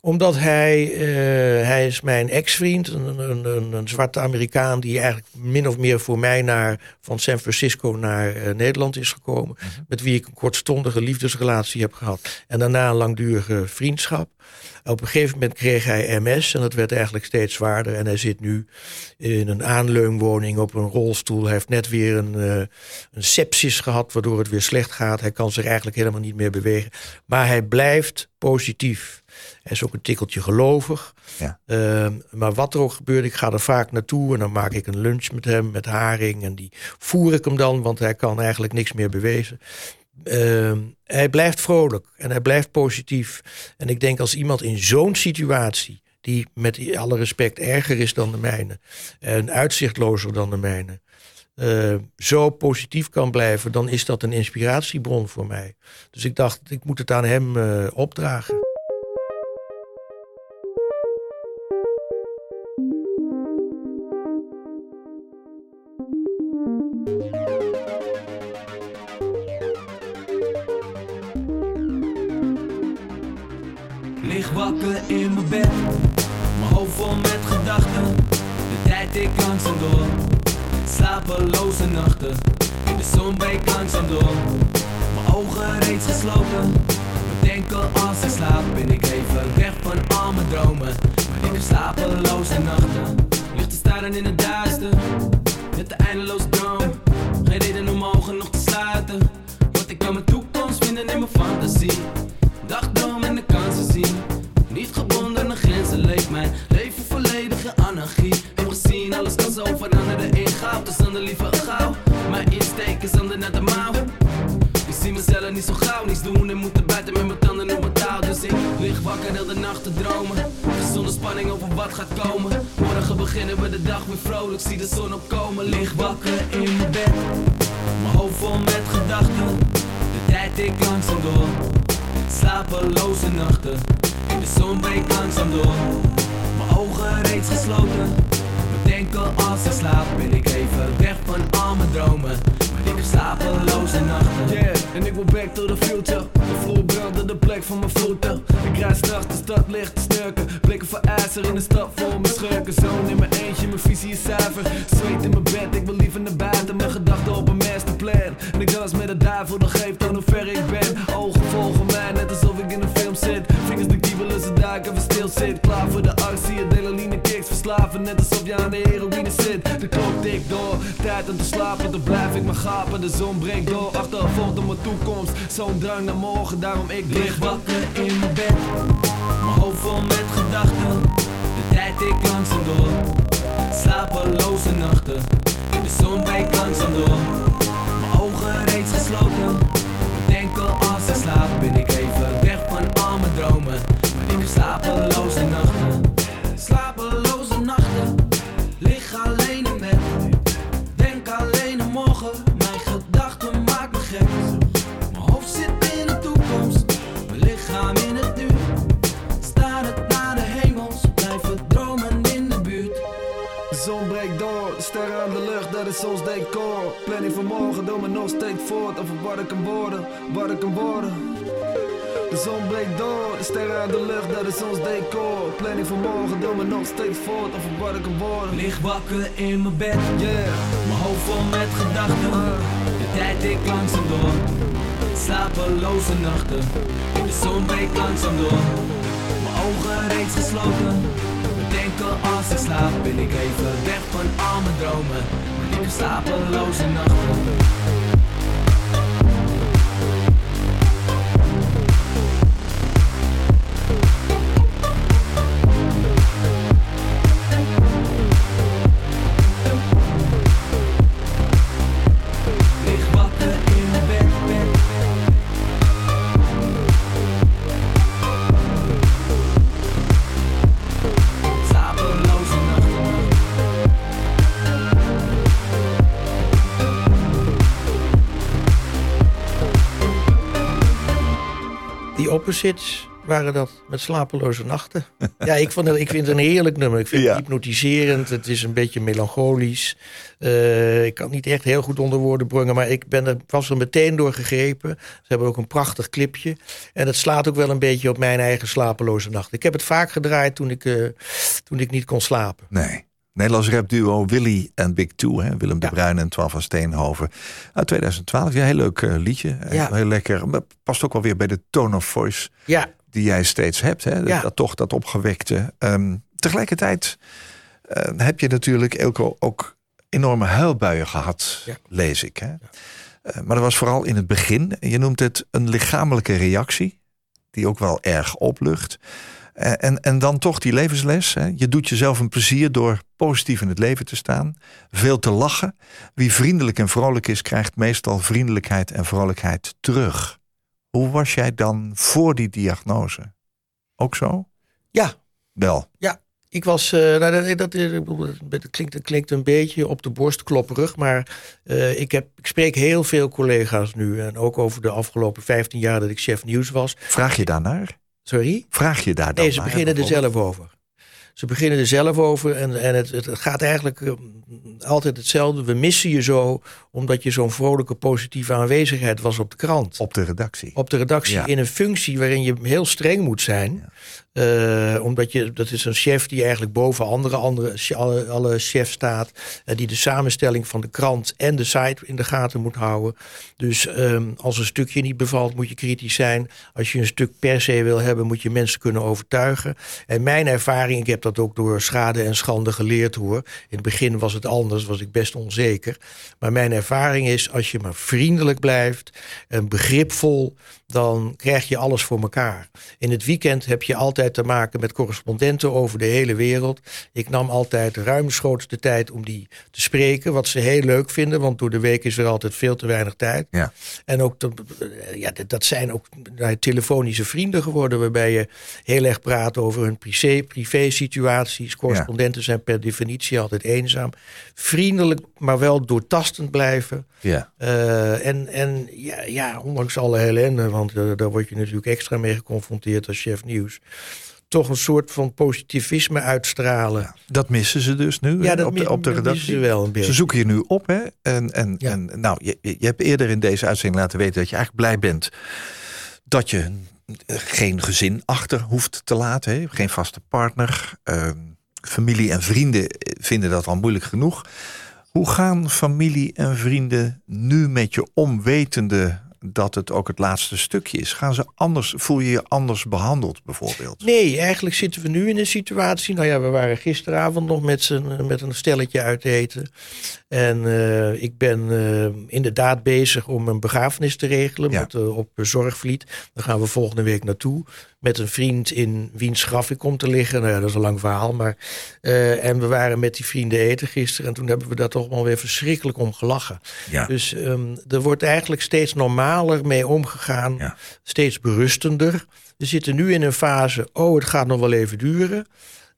Omdat hij, eh, hij is mijn ex-vriend, een, een, een, een zwarte Amerikaan die eigenlijk min of meer voor mij naar, van San Francisco naar eh, Nederland is gekomen. Met wie ik een kortstondige liefdesrelatie heb gehad. En daarna een langdurige vriendschap. Op een gegeven moment kreeg hij MS en dat werd eigenlijk steeds zwaarder. En hij zit nu in een aanleunwoning op een rolstoel. Hij heeft net weer een, eh, een sepsis gehad, waardoor het weer slecht gaat. Hij kan zich eigenlijk helemaal niet meer bewegen. Maar hij blijft positief. Hij is ook een tikkeltje gelovig. Ja. Ehm, maar wat er ook gebeurt, ik ga er vaak naartoe en dan maak ik een lunch met hem, met haring. En die voer ik hem dan, want hij kan eigenlijk niks meer bewezen. Ehm, hij blijft vrolijk en hij blijft positief. En ik denk als iemand in zo'n situatie, die met alle respect erger is dan de mijne, en uitzichtlozer dan de mijne, eh, zo positief kan blijven, dan is dat een inspiratiebron voor mij. Dus ik dacht, ik moet het aan hem eh, opdragen. Wakker in mijn bed, mijn hoofd vol met gedachten. De tijd ik langzaam door, slapeloze nachten. In de zon breekt langzaam door, mijn ogen reeds gesloten. Bedenken als ik slaap, ben ik even weg van al mijn dromen. Maar ik heb slapeloze nachten, ligt te staren in het duister. Met de eindeloze droom, geen reden om ogen nog te sluiten. Want ik kan mijn toekomst vinden in mijn fantasie. Te dromen. Zonder spanning over wat gaat komen. Morgen beginnen we de dag weer vrolijk. Zie de zon opkomen. Lig wakker in mijn bed. Mijn hoofd vol met gedachten. De tijd ik langzaam door. Slapeloze nachten. In de zon breekt langzaam door. Mijn ogen reeds gesloten. Bedenken als ik slaap. Ben ik even weg van al mijn dromen. Ik heb slapeloze nachten. Yeah, en ik wil back to the future. De vloer brandde de plek van mijn voeten. Ik rijd straks de stad licht te snurken. Blikken voor ijzer in de stad vol mijn schurken. Zoon in mijn eentje, mijn visie is zuiver. Zweet in mijn bed, ik wil liever naar buiten. Mijn gedachten op een masterplan. En ik dans met de duivel, dan geeft aan hoe ver ik ben. Ogen volgen mij, net alsof ik in een film zit. Vingers de kiebelen, ze duiken, we stil zit. Klaar voor de actie, adrenaline kicks Net alsof je aan de heroïne zit. De klok tikt door, tijd om te slapen. Dan blijf ik maar gapen, de zon breekt door. Achtervolgt op mijn toekomst, zo'n drang naar morgen. Daarom ik Lig wakker in mijn bed, mijn hoofd vol met gedachten. De tijd ik langzaam door, slapeloze nachten. In de zon breekt langzaam door, mijn ogen reeds gesloten. Bedenken als ik slaap, ben ik even weg van al mijn dromen. Maar ik heb slapeloze nachten, zon breekt door, de sterren aan de lucht, dat is ons decor. Planning van morgen, doe me nog steeds voort over wat ik kan worden. Lig wakker in mijn bed, Yeah, mijn hoofd vol met gedachten. De tijd ik langzaam door, slapeloze nachten. De zon breekt langzaam door, mijn ogen reeds gesloten. Bedenken als ik slaap, ben ik even weg van al mijn dromen. Maar ik heb slapeloze nachten. Opposites waren dat met slapeloze nachten. ja, ik, vond het, ik vind het een heerlijk nummer. Ik vind Ja. het hypnotiserend. Het is een beetje melancholisch. Eh, ik kan het niet echt heel goed onder woorden brengen, maar ik ben er, was er meteen door gegrepen. Ze hebben ook een prachtig clipje. En het slaat ook wel een beetje op mijn eigen slapeloze nacht. Ik heb het vaak gedraaid toen ik, eh, toen ik niet kon slapen. Nee. Nederlands rapduo Willy en Big Two, hè? Willem de. Bruin en Twan van Steenhoven. Uit 2012, ja, heel leuk eh, liedje. Eh, Ja. Heel lekker. Maar past ook wel weer bij de tone of voice Ja, die jij steeds hebt. Hè? Ja. Dat toch, dat opgewekte. Ehm, tegelijkertijd eh, heb je natuurlijk Elko ook enorme huilbuien gehad, lees ik. Hè? Maar dat was vooral in het begin. Je noemt het een lichamelijke reactie, die ook wel erg oplucht. Eh, En, en dan toch die levensles. Hè? Je doet jezelf een plezier door positief in het leven te staan. Veel te lachen. Wie vriendelijk en vrolijk is, krijgt meestal vriendelijkheid en vrolijkheid terug. Hoe was jij dan voor die diagnose? Ook zo? ja, Wel. Ik was, eh, nou, dat, klinkt, dat klinkt een beetje op de borst klopperig, maar eh, ik, heb, ik spreek heel veel collega's nu. En ook over de afgelopen 15 jaar dat ik chef nieuws was. Vraag je daarnaar? Sorry? Vraag je daar dan Nee, ze beginnen er zelf over. Ze beginnen er zelf over en, en het, het gaat eigenlijk eh, altijd hetzelfde. We missen je zo omdat je zo'n vrolijke positieve aanwezigheid was op de krant. Op de redactie. op de redactie Ja. in een functie waarin je heel streng moet zijn. Eh, omdat je, dat is een chef die eigenlijk boven andere, andere alle, alle chefs staat. die de samenstelling van de krant en de site in de gaten moet houden. Dus ehm, als een stukje niet bevalt, moet je kritisch zijn. Als je een stuk per se wil hebben, moet je mensen kunnen overtuigen. En mijn ervaring, ik heb dat ook door schade en schande geleerd hoor. In het begin was het anders, was ik best onzeker. Maar mijn ervaring is, als je maar vriendelijk blijft en begripvol, dan krijg je alles voor elkaar. In het weekend heb je altijd te maken met correspondenten over de hele wereld. Ik nam altijd ruimschoots de tijd om die te spreken, wat ze heel leuk vinden, want door de week is er altijd veel te weinig tijd. Ja. En ook, dat- ja, dat- zijn ook nou, telefonische vrienden geworden, waarbij je heel erg praat over hun privé, privé situaties. Correspondenten zijn per definitie altijd eenzaam. Vriendelijk, maar wel doortastend blijven. Ja. Eh, en en ja, ja, ondanks alle ellende, want eh, daar word je natuurlijk extra mee geconfronteerd als chef nieuws. Toch een soort van positivisme uitstralen. Dat missen ze dus nu Ja, dat op, de, op de redactie. ze wel een beetje. Ze zoeken je nu op, hè? En, en, Ja. en nou, je, je hebt eerder in deze uitzending laten weten dat je eigenlijk blij bent dat je geen gezin achter hoeft te laten, hè? geen vaste partner. Ehm, familie en vrienden vinden dat al moeilijk genoeg. Hoe gaan familie en vrienden nu met je om, wetende dat het ook het laatste stukje is? Gaan ze anders, voel je je anders behandeld, bijvoorbeeld? Nee, eigenlijk zitten we nu in een situatie. Nou ja, we waren gisteravond nog met, met een stelletje uit eten. En eh, ik ben eh, inderdaad bezig om een begrafenis te regelen Ja. met, eh, op Zorgvliet. Daar gaan we volgende week naartoe. Met een vriend in wiens graf ik kom te liggen. Nou ja, dat is een lang verhaal. Maar, en we waren met die vrienden eten gisteren. En toen hebben we daar toch wel weer verschrikkelijk om gelachen. Ja. Dus ehm, er wordt eigenlijk steeds normaler mee omgegaan. Steeds berustender. We zitten nu in een fase, oh, het gaat nog wel even duren.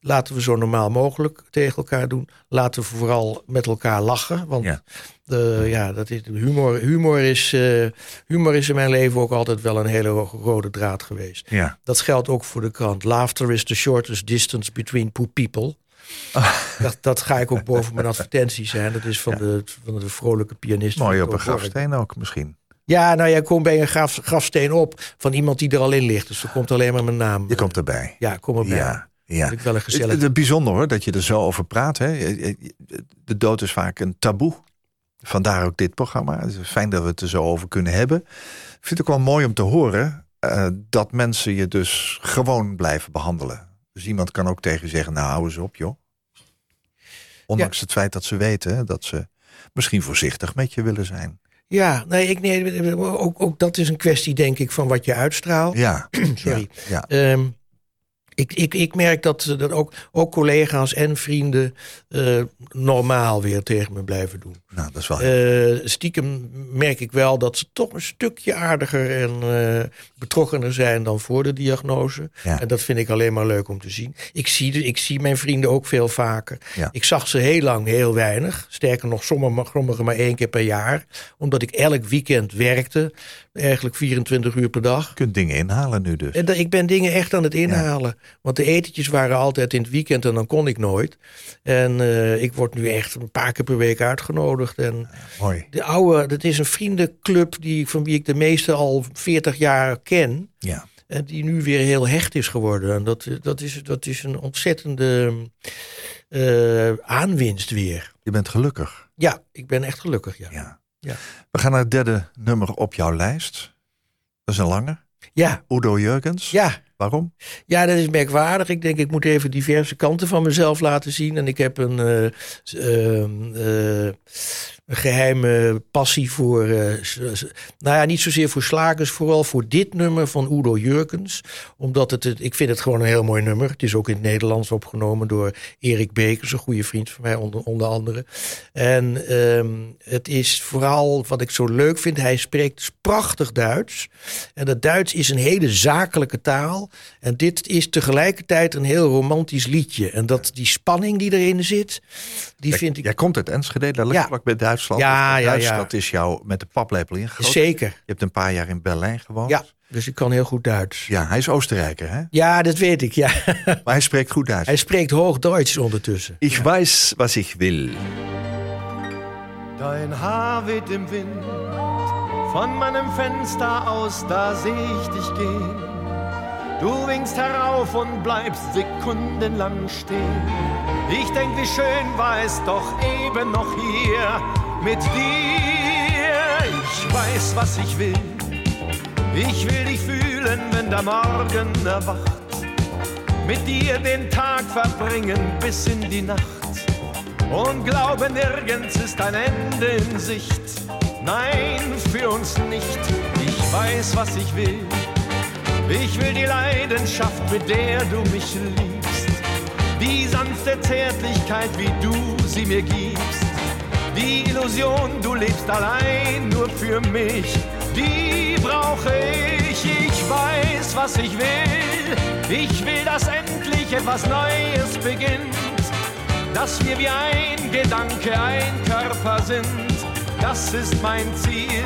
Laten we zo normaal mogelijk tegen elkaar doen. Laten we vooral met elkaar lachen. Want Ja. De, ja, dat is, humor, humor, is, eh, humor is in mijn leven ook altijd wel een hele ro- rode draad geweest. Ja. Dat geldt ook voor de krant. Laughter is the shortest distance between two people. Dat, dat ga ik ook boven mijn advertenties zijn. Dat is van, de, van de vrolijke pianist. Mooi op een grafsteen ook misschien. Ja, nou ja, ik kom bij een graf, grafsteen op van iemand die er al in ligt. Dus er komt alleen maar mijn naam. Je komt erbij. Ja, kom erbij. Ja, ja. Ik wel een Het, gezellig... het bijzonder hoor dat je er zo over praat. Hè. De dood is vaak een taboe. Vandaar ook dit programma. Het is fijn dat we het er zo over kunnen hebben. Ik vind het ook wel mooi om te horen eh, dat mensen je dus gewoon blijven behandelen. Dus iemand kan ook tegen je zeggen, nou hou eens op joh. Ondanks het feit dat ze weten dat ze misschien voorzichtig met je willen zijn. Ja, nee, ik, nee ook, ook dat is een kwestie denk ik van wat je uitstraalt. Ja, Sorry. ja, Ehm, ik, ik, ik merk dat, dat ook, ook collega's en vrienden eh, normaal weer tegen me blijven doen. nou dat is wel Eh, stiekem merk ik wel dat ze toch een stukje aardiger en eh, betrokkener zijn dan voor de diagnose. Ja. En dat vind ik alleen maar leuk om te zien. Ik zie, ik zie mijn vrienden ook veel vaker. Ja. Ik zag ze heel lang heel weinig. Sterker nog, sommigen sommigen maar één keer per jaar. Omdat ik elk weekend werkte. Eigenlijk 24 uur per dag. Je kunt dingen inhalen nu dus. En ik ben dingen echt aan het inhalen. Want de etentjes waren altijd in het weekend en dan kon ik nooit. En eh, ik word nu echt een paar keer per week uitgenodigd. En Mooi. de oude, dat is een vriendenclub die, van wie ik de meeste al 40 jaar ken. Ja. En die nu weer heel hecht is geworden. En dat, dat, is, dat is een ontzettende eh, aanwinst weer. Je bent gelukkig. Ja, ik ben echt gelukkig. Ja, Ja. Ja. We gaan naar het derde nummer op jouw lijst. Dat is een lange. ja, Udo Jurgens. ja. Waarom? Ja, dat is merkwaardig. Ik denk, ik moet even diverse kanten van mezelf laten zien. En ik heb een, eh, een geheime passie voor, eh, nou ja, niet zozeer voor slagers, vooral voor dit nummer van Udo Jurkens. Omdat het, het- ik vind het gewoon een heel mooi nummer. Het is ook in het Nederlands opgenomen door Erik Bekers, een goede vriend van mij onder, onder andere. En ehm, het is vooral wat ik zo leuk vind, hij spreekt prachtig Duits. En dat Duits is een hele zakelijke taal. En dit is tegelijkertijd een heel romantisch liedje. En dat die spanning die erin zit, die vind ik Jij komt uit Enschede, daar ligt Ja. bij Duitsland. Ja, ja, Duits, ja. Dat is jou met de paplepel ingegoten. zeker. Je hebt een paar jaar in Berlijn gewoond. Ja, dus ik kan heel goed Duits. Ja, hij is Oostenrijker, hè? Ja, dat weet ik. Ja. Maar hij spreekt goed Duits. Hij spreekt hoog Duits ondertussen. Ich weiß, was ich will. Dein Haar weht im Wind, von meinem Fenster aus, da seh ich dich gehen. Du winkst herauf und bleibst sekundenlang stehen. Ich denk, wie schön war es doch eben noch hier mit dir. Ich weiß, was ich will. Ich will dich fühlen, wenn der Morgen erwacht. Mit dir den Tag verbringen bis in die Nacht. Und glaube, nirgends ist ein Ende in Sicht. Nein, für uns nicht. Ich weiß, was ich will. Ich will die Leidenschaft, mit der du mich liebst. Die sanfte Zärtlichkeit, wie du sie mir gibst. Die Illusion, du lebst allein nur für mich. Die brauche ich. Ich weiß, was ich will. Ich will, dass endlich etwas Neues beginnt dass wir wie ein Gedanke, ein Körper sind. Das ist mein Ziel.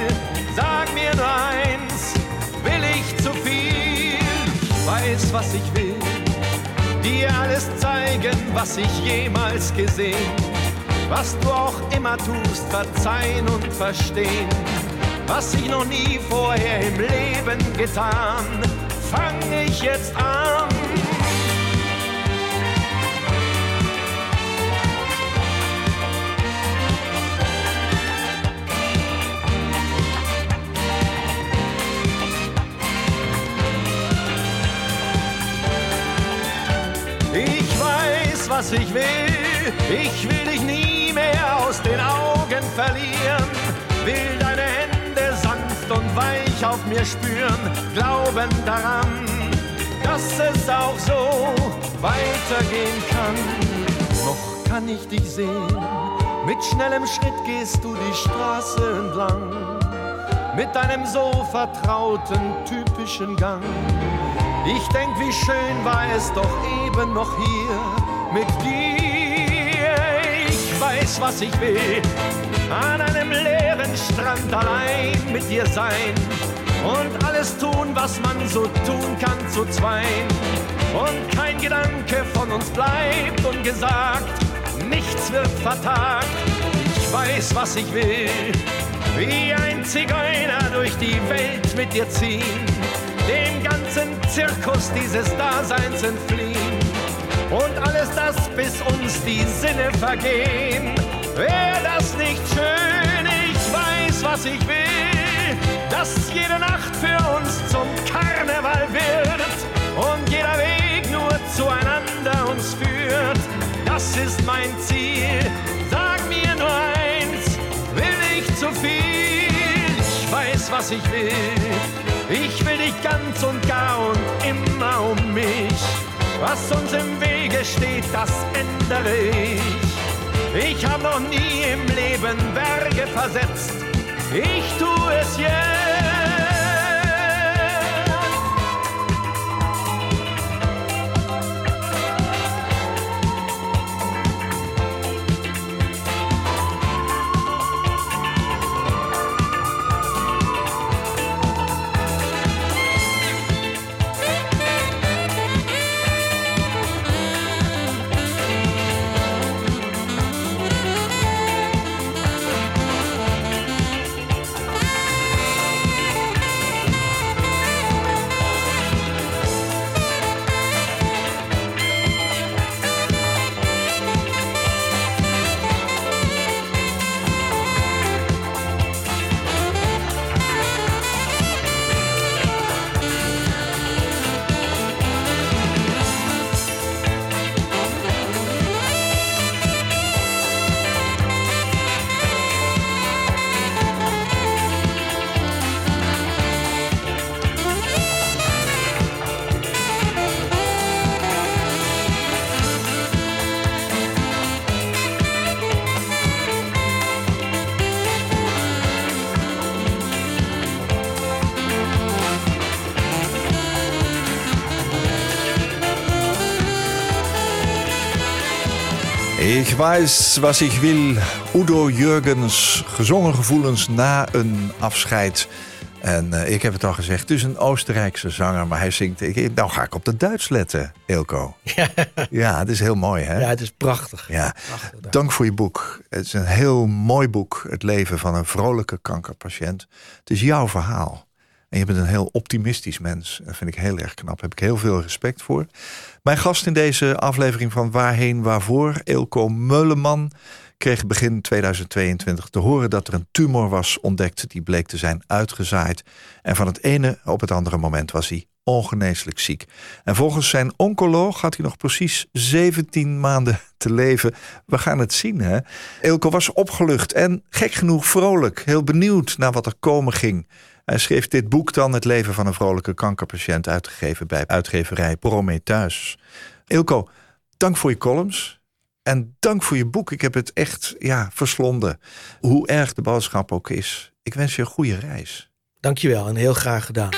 Sag mir nur eins, will ich zu viel? Ich weiß, was ich will. Dir alles zeigen, was ich jemals gesehen. Was du auch immer tust, verzeihen und verstehen. Was ich noch nie vorher im Leben getan, fang ich jetzt an. Ich weiß, was ich will. Ich will dich nie mehr aus den Augen verlieren. Will deine Hände sanft und weich auf mir spüren. Glauben daran, dass es auch so weitergehen kann. Noch kann ich dich sehen. Mit schnellem Schritt gehst du die Straße entlang. Mit deinem so vertrauten, typischen Gang. Ich denk, wie schön war es doch eben noch hier mit dir. Weiß, was ich will. An einem leeren Strand allein mit dir sein. Und alles tun, was man so tun kann zu zweien. Und kein Gedanke von uns bleibt ungesagt. Nichts wird vertagt. Ich weiß, was ich will. Wie ein Zigeuner durch die Welt mit dir ziehen dem ganzen Zirkus dieses Daseins entfliehen. Und alles das, bis uns die Sinne vergehen. Wäre das nicht schön? Ich weiß, was ich will. Dass jede Nacht für uns zum Karneval wird. Und jeder Weg nur zueinander uns führt. Das ist mein Ziel. Sag mir nur eins, will ich zu viel? Ich weiß, was ich will. Ich will dich ganz und gar und immer um mich. Was uns im Wege steht, das ändere ich. Ich habe noch nie im Leben Berge versetzt. Ich tue es jetzt. Weiß, was ik wil. Udo Jurgens, gezongen gevoelens na een afscheid. En eh, ik heb het al gezegd, het is een Oostenrijkse zanger, maar hij zingt... Ik, nou ga ik op de Duits letten, Ilko. Ja, het is heel mooi, hè? Ja, het is prachtig. Ja. Prachtig. Dank voor je boek. Het is een heel mooi boek, Het leven van een vrolijke kankerpatiënt. Het is jouw verhaal. En je bent een heel optimistisch mens. Dat vind ik heel erg knap. Daar heb ik heel veel respect voor. Mijn gast in deze aflevering van Waarheen Waarvoor, Ilko Meuleman, kreeg begin 2022 te horen dat er een tumor was ontdekt. Die bleek te zijn uitgezaaid. En van het ene op het andere moment was hij ongeneeslijk ziek. En volgens zijn oncoloog had hij nog precies 17 maanden te leven. We gaan het zien, hè? Ilko was opgelucht en gek genoeg vrolijk. Heel benieuwd naar wat er komen ging. Hij schreef dit boek dan, Het leven van een vrolijke kankerpatiënt, uitgegeven bij uitgeverij Prometheus. Ilko, dank voor je columns. En dank voor je boek. Ik heb het echt ja, verslonden. Hoe erg de boodschap ook is. Ik wens je een goede reis. Dankjewel en heel graag gedaan.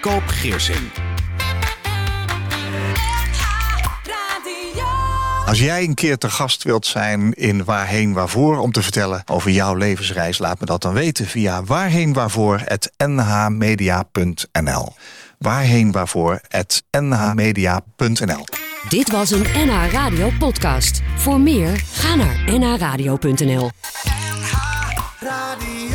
Koop Geersing. Als jij een keer te gast wilt zijn in Waarheen Waarvoor om te vertellen over jouw levensreis, laat me dat dan weten via waarheenwaarvoor.nhmedia.nl. Waarheenwaarvoor.nhmedia.nl. Dit was een NH Radio podcast. Voor meer, ga naar nhradio.nl. Radio.